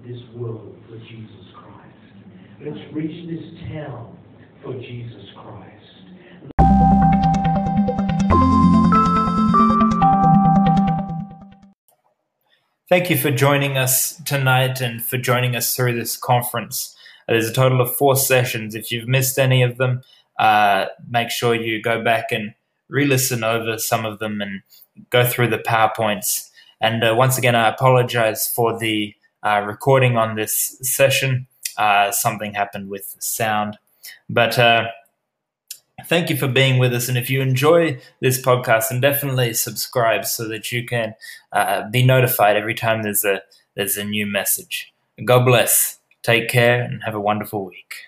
this world for Jesus Christ. Let's reach this town for Jesus Christ. Thank you for joining us tonight and for joining us through this conference. Uh, There's a total of four sessions. If you've missed any of them, uh, make sure you go back and re listen over some of them and go through the PowerPoints. And uh, once again, I apologize for the uh, recording on this session. Uh, something happened with the sound. But uh, thank you for being with us. And if you enjoy this podcast, then definitely subscribe so that you can uh, be notified every time there's a there's a new message. God bless. Take care and have a wonderful week.